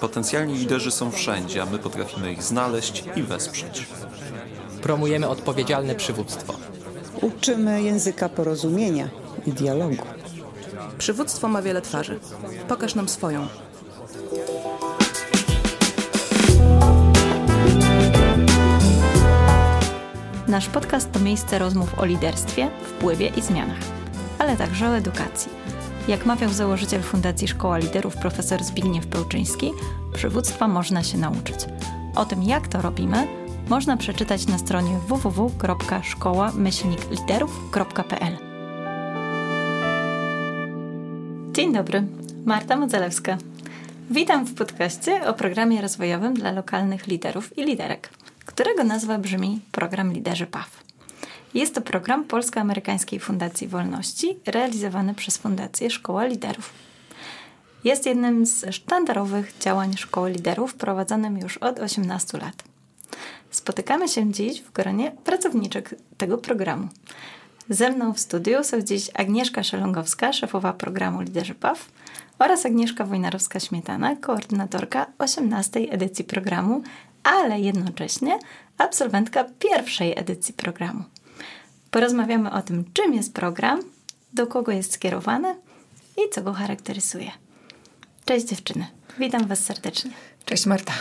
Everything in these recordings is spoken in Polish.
Potencjalni liderzy są wszędzie, a my potrafimy ich znaleźć i wesprzeć. Promujemy odpowiedzialne przywództwo. Uczymy języka porozumienia i dialogu. Przywództwo ma wiele twarzy. Pokaż nam swoją. Nasz podcast to miejsce rozmów o liderstwie, wpływie i zmianach, ale także o edukacji. Jak mawiał założyciel Fundacji Szkoła Liderów profesor Zbigniew Pełczyński, przywództwa można się nauczyć. O tym, jak to robimy, można przeczytać na stronie www.szkoła-liderów.pl. Dzień dobry, Marta Modzelewska. Witam w podcaście o programie rozwojowym dla lokalnych liderów i liderek, którego nazwa brzmi Program Liderzy PAW. Jest to program Polsko-Amerykańskiej Fundacji Wolności realizowany przez Fundację Szkoła Liderów. Jest jednym z sztandarowych działań Szkoły Liderów prowadzonym już od 18 lat. Spotykamy się dziś w gronie pracowniczek tego programu. Ze mną w studiu są dziś Agnieszka Szelongowska, szefowa programu Liderzy PAW oraz Agnieszka Wojnarowska-Śmietana, koordynatorka 18 edycji programu, ale jednocześnie absolwentka pierwszej edycji programu. Porozmawiamy o tym, czym jest program, do kogo jest skierowany i co go charakteryzuje. Cześć dziewczyny, witam Was serdecznie. Cześć Marta.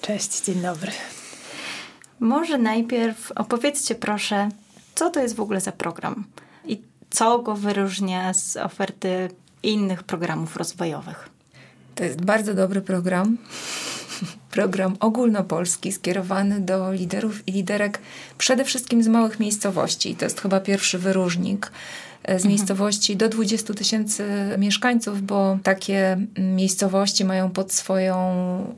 Cześć, dzień dobry. Może najpierw opowiedzcie proszę, co to jest w ogóle za program i co go wyróżnia z oferty innych programów rozwojowych. To jest bardzo dobry program. Program ogólnopolski skierowany do liderów i liderek przede wszystkim z małych miejscowości. To jest chyba pierwszy wyróżnik e, z mhm. miejscowości do 20 tysięcy mieszkańców, bo takie miejscowości mają pod swoją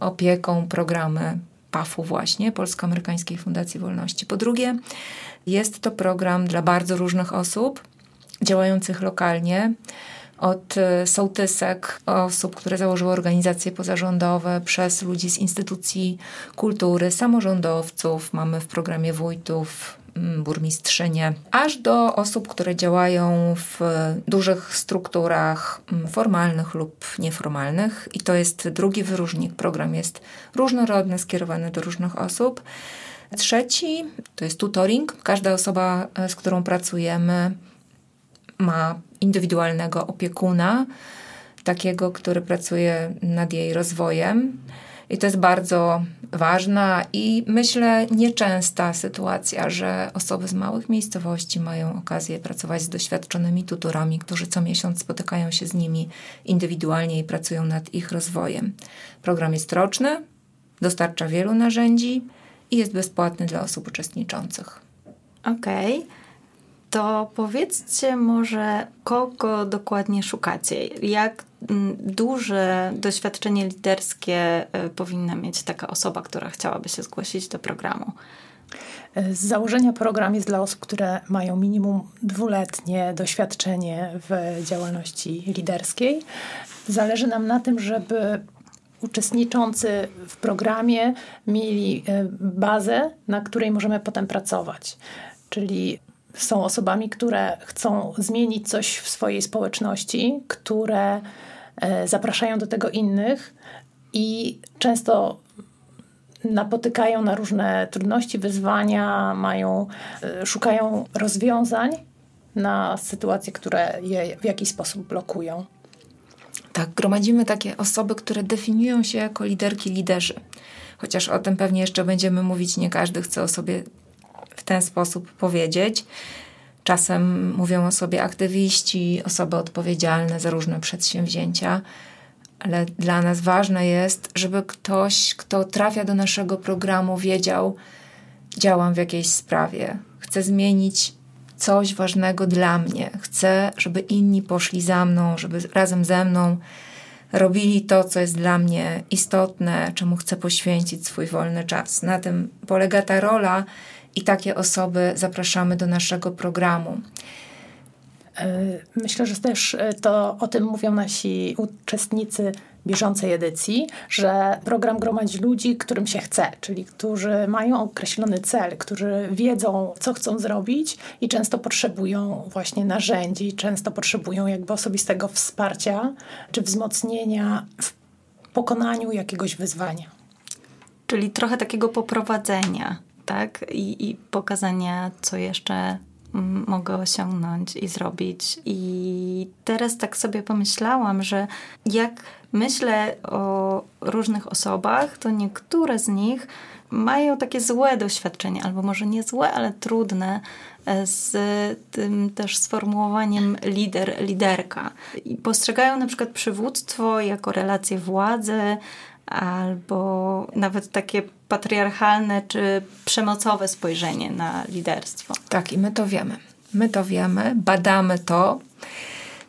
opieką programy PAF-u właśnie, Polsko-Amerykańskiej Fundacji Wolności. Po drugie, jest to program dla bardzo różnych osób działających lokalnie od e, sołtysek, osób, które założyły organizacje pozarządowe, przez ludzi z instytucji kultury, samorządowców, mamy w programie wójtów, mm, burmistrzynie, aż do osób, które działają w dużych strukturach mm, formalnych lub nieformalnych. I to jest drugi wyróżnik. Program jest różnorodny, skierowany do różnych osób. Trzeci to jest tutoring. Każda osoba, e, z którą pracujemy, ma indywidualnego opiekuna, takiego, który pracuje nad jej rozwojem. I to jest bardzo ważna i myślę nieczęsta sytuacja, że osoby z małych miejscowości mają okazję pracować z doświadczonymi tutorami, którzy co miesiąc spotykają się z nimi indywidualnie i pracują nad ich rozwojem. Program jest roczny, dostarcza wielu narzędzi i jest bezpłatny dla osób uczestniczących. Okej. Okay to powiedzcie może, kogo dokładnie szukacie? Jak mm, duże doświadczenie liderskie y, powinna mieć taka osoba, która chciałaby się zgłosić do programu? Z założenia program jest dla osób, które mają minimum dwuletnie doświadczenie w działalności liderskiej. Zależy nam na tym, żeby uczestniczący w programie mieli y, bazę, na której możemy potem pracować. Czyli są osobami, które chcą zmienić coś w swojej społeczności, które e, zapraszają do tego innych i często napotykają na różne trudności, wyzwania, mają, e, szukają rozwiązań na sytuacje, które je w jakiś sposób blokują. Tak, gromadzimy takie osoby, które definiują się jako liderki, liderzy. Chociaż o tym pewnie jeszcze będziemy mówić, nie każdy chce o sobie w ten sposób powiedzieć. Czasem mówią o sobie aktywiści, osoby odpowiedzialne za różne przedsięwzięcia, ale dla nas ważne jest, żeby ktoś, kto trafia do naszego programu, wiedział, działam w jakiejś sprawie, chcę zmienić coś ważnego dla mnie, chcę, żeby inni poszli za mną, żeby razem ze mną robili to, co jest dla mnie istotne, czemu chcę poświęcić swój wolny czas. Na tym polega ta rola i takie osoby zapraszamy do naszego programu. E, myślę, że też e, to o tym mówią nasi uczestnicy bieżącej edycji, że program gromadzi ludzi, którym się chce, czyli którzy mają określony cel, którzy wiedzą, co chcą zrobić i często potrzebują właśnie narzędzi, często potrzebują jakby osobistego wsparcia czy wzmocnienia w pokonaniu jakiegoś wyzwania. Czyli trochę takiego poprowadzenia, tak? I, i pokazania, co jeszcze mm, mogę osiągnąć i zrobić. I teraz tak sobie pomyślałam, że jak myślę o różnych osobach, to niektóre z nich mają takie złe doświadczenie, albo może nie złe, ale trudne e, z tym też sformułowaniem lider, liderka. I postrzegają na przykład przywództwo jako relację władzy, albo nawet takie patriarchalne czy przemocowe spojrzenie na liderstwo. Tak, i my to wiemy. My to wiemy, badamy to.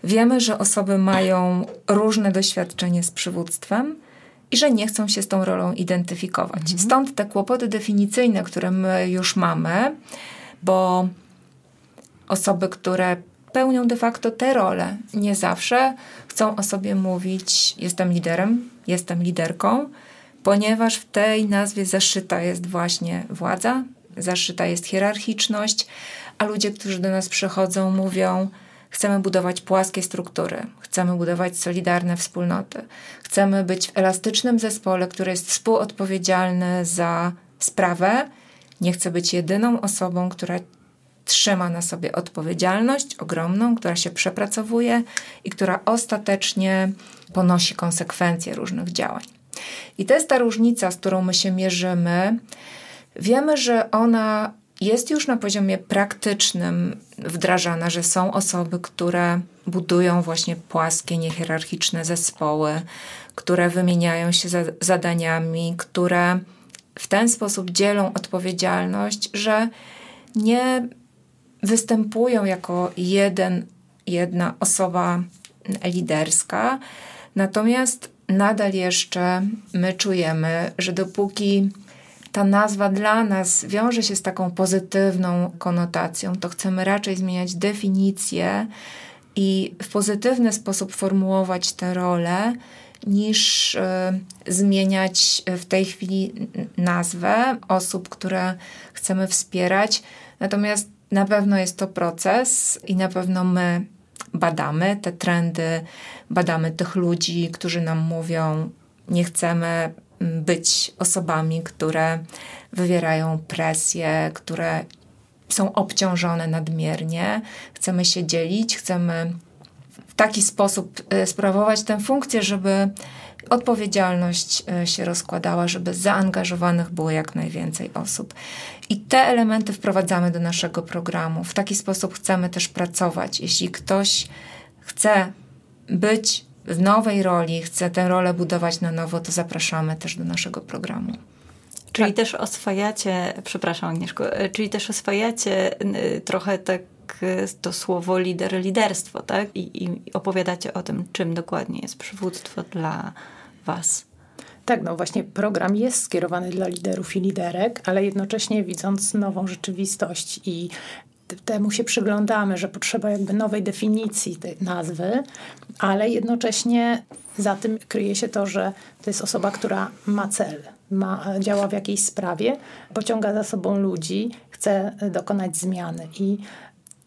Wiemy, że osoby mają różne doświadczenie z przywództwem i że nie chcą się z tą rolą identyfikować. Mhm. Stąd te kłopoty definicyjne, które my już mamy, bo osoby, które pełnią de facto te role, nie zawsze chcą o sobie mówić: Jestem liderem, jestem liderką, ponieważ w tej nazwie zaszyta jest właśnie władza, zaszyta jest hierarchiczność, a ludzie, którzy do nas przychodzą, mówią: Chcemy budować płaskie struktury, chcemy budować solidarne wspólnoty, chcemy być w elastycznym zespole, który jest współodpowiedzialny za sprawę. Nie chcę być jedyną osobą, która trzyma na sobie odpowiedzialność ogromną, która się przepracowuje i która ostatecznie ponosi konsekwencje różnych działań. I to jest ta różnica, z którą my się mierzymy. Wiemy, że ona jest już na poziomie praktycznym wdrażana, że są osoby, które budują właśnie płaskie, niehierarchiczne zespoły, które wymieniają się za zadaniami, które w ten sposób dzielą odpowiedzialność, że nie występują jako jeden, jedna osoba liderska, natomiast nadal jeszcze my czujemy, że dopóki ta nazwa dla nas wiąże się z taką pozytywną konotacją, to chcemy raczej zmieniać definicję i w pozytywny sposób formułować te role, niż y, zmieniać w tej chwili nazwę osób, które chcemy wspierać. Natomiast na pewno jest to proces i na pewno my badamy te trendy, badamy tych ludzi, którzy nam mówią, nie chcemy być osobami, które wywierają presję, które są obciążone nadmiernie. Chcemy się dzielić, chcemy w taki sposób e, sprawować tę funkcję, żeby odpowiedzialność e, się rozkładała, żeby zaangażowanych było jak najwięcej osób. I te elementy wprowadzamy do naszego programu. W taki sposób chcemy też pracować. Jeśli ktoś chce być w nowej roli, chce tę rolę budować na nowo, to zapraszamy też do naszego programu. Czyli tak. też oswajacie, przepraszam Agnieszko, e, czyli też oswajacie trochę tak e, to słowo lider, liderstwo, tak? I, I opowiadacie o tym, czym dokładnie jest przywództwo dla Was. Tak, no właśnie program jest skierowany dla liderów i liderek, ale jednocześnie widząc nową rzeczywistość i temu się przyglądamy, że potrzeba jakby nowej definicji tej nazwy, ale jednocześnie za tym kryje się to, że to jest osoba, która ma cel, ma, działa w jakiejś sprawie, pociąga za sobą ludzi, chce dokonać zmiany i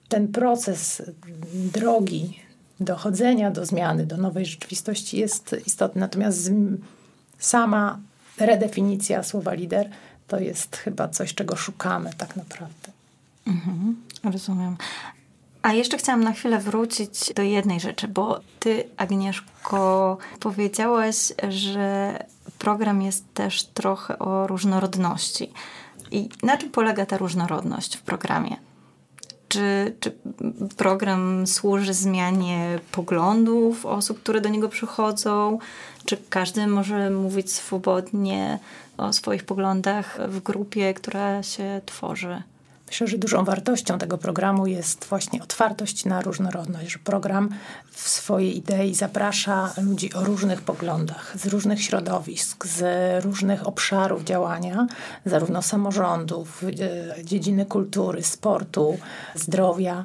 ten proces drogi dochodzenia do zmiany, do nowej rzeczywistości jest istotny. Natomiast sama redefinicja słowa lider to jest chyba coś, czego szukamy tak naprawdę. Mhm, rozumiem. A jeszcze chciałam na chwilę wrócić do jednej rzeczy, bo ty, Agnieszko, powiedziałaś, że program jest też trochę o różnorodności. I na czym polega ta różnorodność w programie? Czy, czy program służy zmianie poglądów osób, które do niego przychodzą? Czy każdy może mówić swobodnie o swoich poglądach w grupie, która się tworzy? Myślę, że dużą wartością tego programu jest właśnie otwartość na różnorodność, że program w swojej idei zaprasza ludzi o różnych poglądach, z różnych środowisk, z różnych obszarów działania, zarówno samorządów, e, dziedziny kultury, sportu, zdrowia.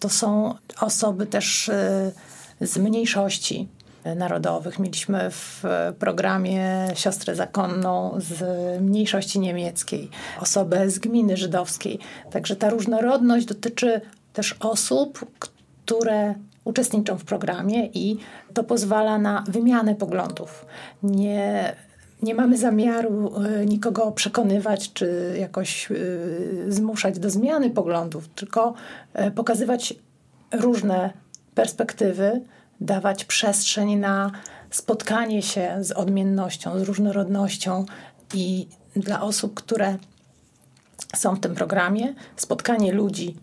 To są osoby też e, z mniejszości, narodowych. Mieliśmy w programie siostrę zakonną z mniejszości niemieckiej, osobę z gminy żydowskiej. Także ta różnorodność dotyczy też osób, które uczestniczą w programie i to pozwala na wymianę poglądów. Nie, nie mamy zamiaru y, nikogo przekonywać czy jakoś y, zmuszać do zmiany poglądów, tylko y, pokazywać różne perspektywy, dawać przestrzeń na spotkanie się z odmiennością, z różnorodnością i dla osób, które są w tym programie, spotkanie ludzi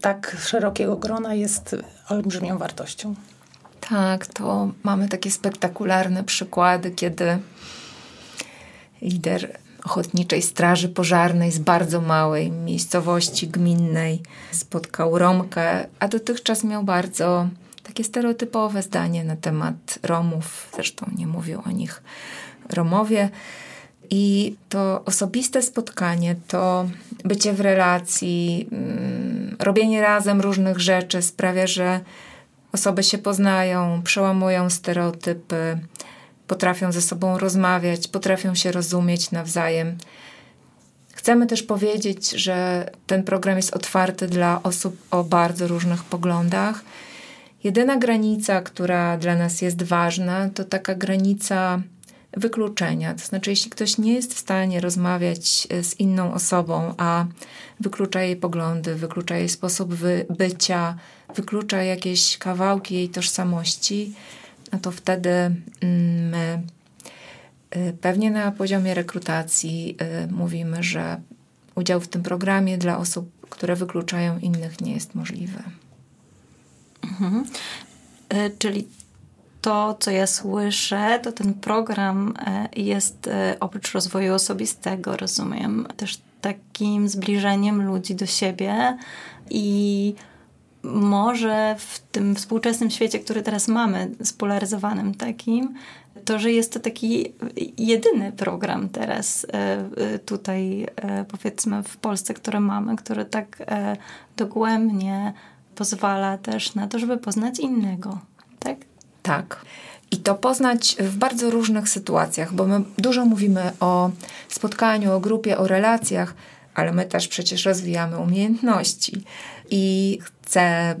tak szerokiego grona jest olbrzymią wartością. Tak, to mamy takie spektakularne przykłady, kiedy lider Ochotniczej Straży Pożarnej z bardzo małej miejscowości gminnej spotkał Romkę, a dotychczas miał bardzo takie stereotypowe zdanie na temat Romów, zresztą nie mówią o nich Romowie. I to osobiste spotkanie, to bycie w relacji, mm, robienie razem różnych rzeczy sprawia, że osoby się poznają, przełamują stereotypy, potrafią ze sobą rozmawiać, potrafią się rozumieć nawzajem. Chcemy też powiedzieć, że ten program jest otwarty dla osób o bardzo różnych poglądach. Jedyna granica, która dla nas jest ważna, to taka granica wykluczenia. To znaczy, jeśli ktoś nie jest w stanie rozmawiać e, z inną osobą, a wyklucza jej poglądy, wyklucza jej sposób bycia, wyklucza jakieś kawałki jej tożsamości, no to wtedy mm, my e, pewnie na poziomie rekrutacji e, mówimy, że udział w tym programie dla osób, które wykluczają innych, nie jest możliwy. Mhm. Czyli to, co ja słyszę, to ten program e, jest e, oprócz rozwoju osobistego, rozumiem, też takim zbliżeniem ludzi do siebie i może w tym współczesnym świecie, który teraz mamy, spolaryzowanym takim, to, że jest to taki jedyny program teraz e, tutaj, powiedzmy, w Polsce, który mamy, który tak dogłębnie pozwala też na to, żeby poznać innego, tak? Tak. I to poznać w bardzo różnych sytuacjach, bo my dużo mówimy o spotkaniu, o grupie, o relacjach, ale my też przecież rozwijamy umiejętności. I chcę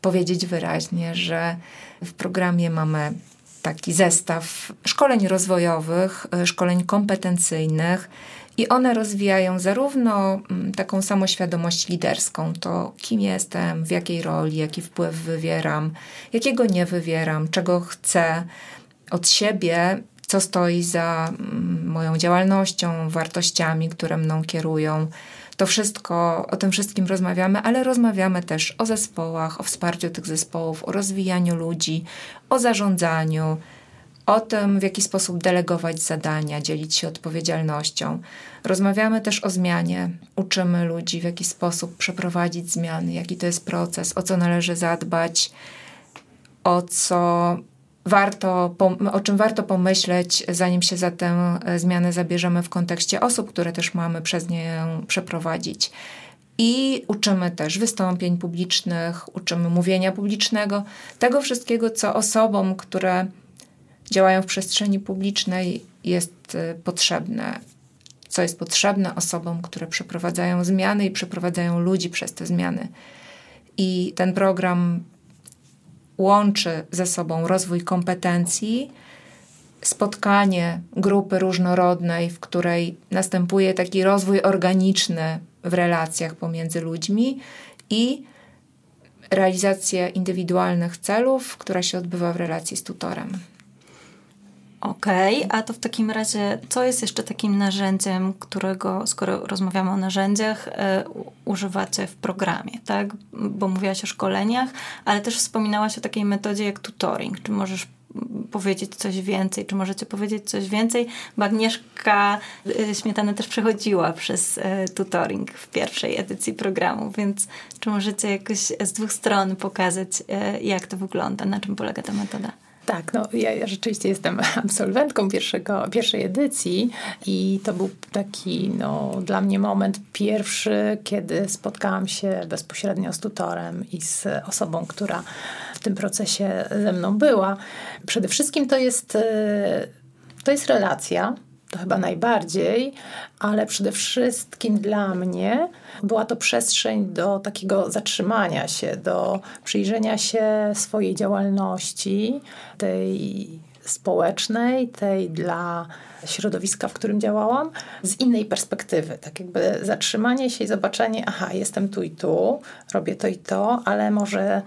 powiedzieć wyraźnie, że w programie mamy taki zestaw szkoleń rozwojowych, szkoleń kompetencyjnych, i one rozwijają zarówno mm, taką samoświadomość liderską, to kim jestem, w jakiej roli, jaki wpływ wywieram, jakiego nie wywieram, czego chcę od siebie, co stoi za mm, moją działalnością, wartościami, które mną kierują. To wszystko, o tym wszystkim rozmawiamy, ale rozmawiamy też o zespołach, o wsparciu tych zespołów, o rozwijaniu ludzi, o zarządzaniu, o tym, w jaki sposób delegować zadania, dzielić się odpowiedzialnością. Rozmawiamy też o zmianie, uczymy ludzi, w jaki sposób przeprowadzić zmiany, jaki to jest proces, o co należy zadbać, o co warto, o czym warto pomyśleć, zanim się za tę e, zmianę zabierzemy w kontekście osób, które też mamy przez nie przeprowadzić. I uczymy też wystąpień publicznych, uczymy mówienia publicznego, tego wszystkiego, co osobom, które działają w przestrzeni publicznej, jest y, potrzebne. Co jest potrzebne osobom, które przeprowadzają zmiany i przeprowadzają ludzi przez te zmiany. I ten program łączy ze sobą rozwój kompetencji, spotkanie grupy różnorodnej, w której następuje taki rozwój organiczny w relacjach pomiędzy ludźmi i realizację indywidualnych celów, która się odbywa w relacji z tutorem. Okej, okay, a to w takim razie, co jest jeszcze takim narzędziem, którego, skoro rozmawiamy o narzędziach, e, używacie w programie, tak? Bo mówiłaś o szkoleniach, ale też wspominałaś o takiej metodzie jak tutoring. Czy możesz powiedzieć coś więcej? Czy możecie powiedzieć coś więcej? Bo Agnieszka e, Śmietana też przechodziła przez e, tutoring w pierwszej edycji programu, więc czy możecie jakoś z dwóch stron pokazać, jak to wygląda, na czym polega ta metoda? Tak, no ja, rzeczywiście jestem absolwentką pierwszego, pierwszej edycji i to był taki no, dla mnie moment pierwszy, kiedy spotkałam się bezpośrednio z tutorem i z osobą, która w tym procesie ze mną była. Przede wszystkim to jest, e, to jest relacja, to chyba najbardziej, ale przede wszystkim dla mnie była to przestrzeń do takiego zatrzymania się, do przyjrzenia się swojej działalności, tej społecznej, tej dla środowiska, w którym działałam, z innej perspektywy. Tak jakby zatrzymanie się i zobaczenie, aha, jestem tu i tu, robię to i to, ale może,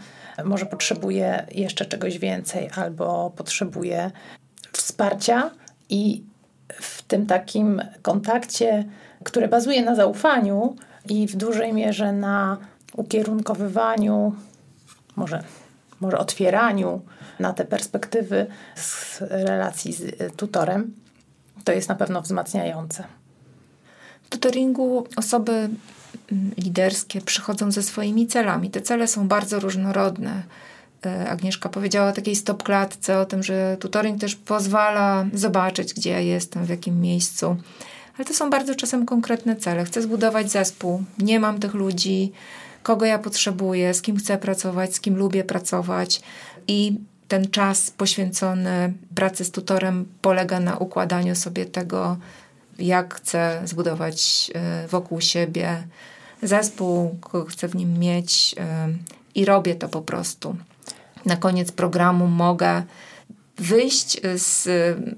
może potrzebuję jeszcze czegoś więcej, albo potrzebuję wsparcia i w tym takim kontakcie, które bazuje na zaufaniu i w dużej mierze na ukierunkowywaniu, może, może otwieraniu na te perspektywy z relacji z tutorem, to jest na pewno wzmacniające. W tutoringu osoby mm, liderskie przychodzą ze swoimi celami. Te cele są bardzo różnorodne. E, Agnieszka powiedziała o takiej stopklatce, o tym, że tutoring też pozwala zobaczyć, gdzie ja jestem, w jakim miejscu. Ale to są bardzo czasem konkretne cele. Chcę zbudować zespół, nie mam tych ludzi, kogo ja potrzebuję, z kim chcę pracować, z kim lubię pracować. I ten czas poświęcony pracy z tutorem polega na układaniu sobie tego, jak chcę zbudować e, wokół siebie zespół, kogo chcę w nim mieć e, i robię to po prostu. Na koniec programu mogę wyjść z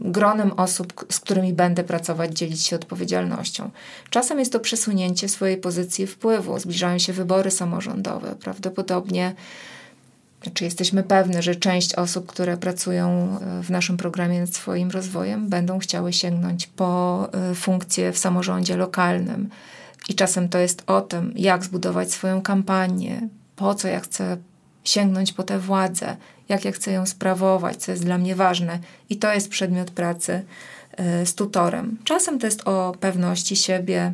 gronem osób, z którymi będę pracować, dzielić się odpowiedzialnością. Czasem jest to przesunięcie swojej pozycji wpływu, zbliżają się wybory samorządowe. Prawdopodobnie czy jesteśmy pewne, że część osób, które pracują e, w naszym programie nad swoim rozwojem, będą chciały sięgnąć po e, funkcje w samorządzie lokalnym. I czasem to jest o tym, jak zbudować swoją kampanię, po co ja chcę sięgnąć po tę władzę, jak ja chcę ją sprawować, co jest dla mnie ważne. I to jest przedmiot pracy e, z tutorem. Czasem to jest o pewności siebie,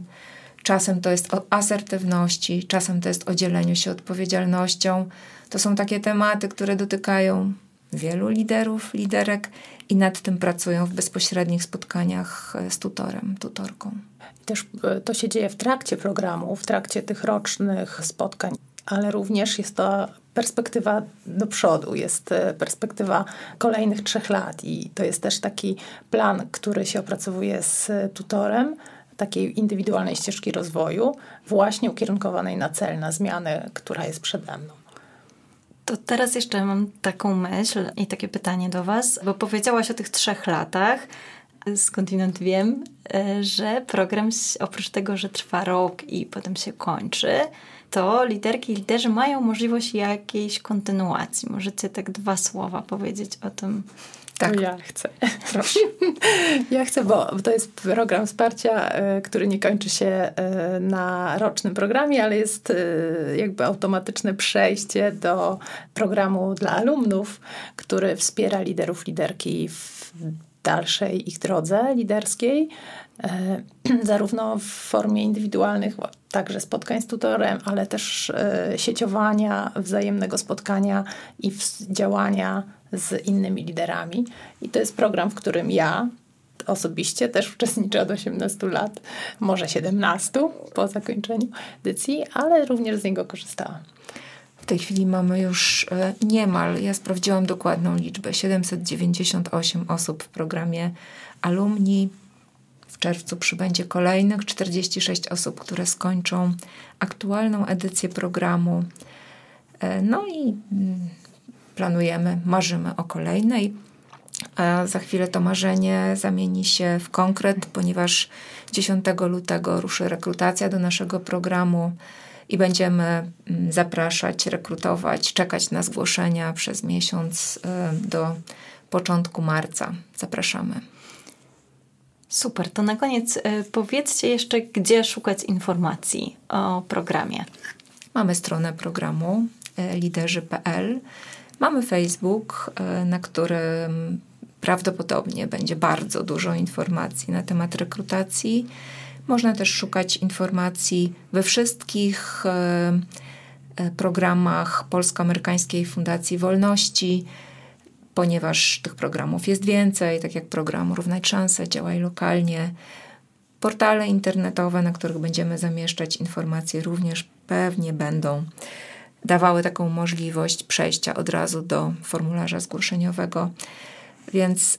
czasem to jest o asertywności, czasem to jest o dzieleniu się odpowiedzialnością. To są takie tematy, które dotykają wielu liderów, liderek i nad tym pracują w bezpośrednich spotkaniach e, z tutorem, tutorką. Też e, to się dzieje w trakcie programu, w trakcie tych rocznych spotkań, ale również jest to perspektywa do przodu, jest e, perspektywa kolejnych trzech lat i to jest też taki plan, który się opracowuje z tutorem, takiej indywidualnej ścieżki rozwoju, właśnie ukierunkowanej na cel, na zmianę, która jest przede mną. To teraz jeszcze mam taką myśl i takie pytanie do Was, bo powiedziałaś o tych trzech latach. Skądinąd wiem, e, że program oprócz tego, że trwa rok i potem się kończy, to liderki i liderzy mają możliwość jakiejś kontynuacji. Możecie tak dwa słowa powiedzieć o tym, tak. To ja chcę. Proszę. ja chcę, bo to jest program wsparcia, e, który nie kończy się e, na rocznym programie, ale jest e, jakby automatyczne przejście do programu dla alumnów, który wspiera liderów, liderki w dalszej ich drodze liderskiej, zarówno w formie indywidualnych, także spotkań z tutorem, ale też sieciowania, wzajemnego spotkania i działania z innymi liderami. I to jest program, w którym ja osobiście też uczestniczę od 18 lat, może 17 po zakończeniu edycji, ale również z niego korzystałam. W tej chwili mamy już e, niemal, ja sprawdziłam dokładną liczbę, 798 osób w programie alumni. W czerwcu przybędzie kolejnych 46 osób, które skończą aktualną edycję programu. E, no i mm, planujemy, marzymy o kolejnej. A za chwilę to marzenie zamieni się w konkret, ponieważ 10 lutego ruszy rekrutacja do naszego programu i będziemy mm, zapraszać, rekrutować, czekać na zgłoszenia przez miesiąc do początku marca. Zapraszamy. Super, to na koniec y, powiedzcie jeszcze, gdzie szukać informacji o programie. Mamy stronę programu y, liderzy.pl. Mamy Facebook, e, na którym prawdopodobnie będzie bardzo dużo informacji na temat rekrutacji. Można też szukać informacji we wszystkich programach Polsko-Amerykańskiej Fundacji Wolności, ponieważ tych programów jest więcej, tak jak program Równać Szanse, działaj lokalnie. Portale internetowe, na których będziemy zamieszczać informacje, również pewnie będą dawały taką możliwość przejścia od razu do formularza zgłoszeniowego. Więc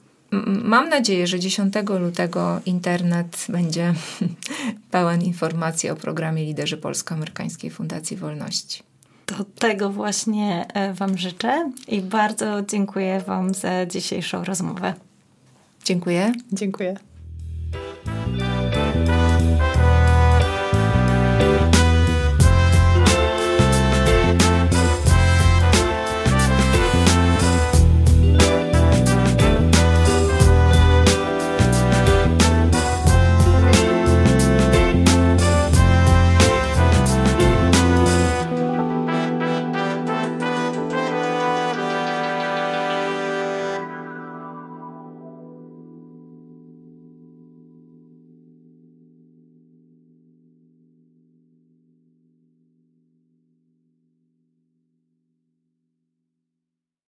mam nadzieję, że 10 lutego internet będzie pełen informacji o programie Liderzy Polsko-Amerykańskiej Fundacji Wolności. To tego właśnie e, Wam życzę i bardzo dziękuję Wam za dzisiejszą rozmowę. Dziękuję. Dziękuję.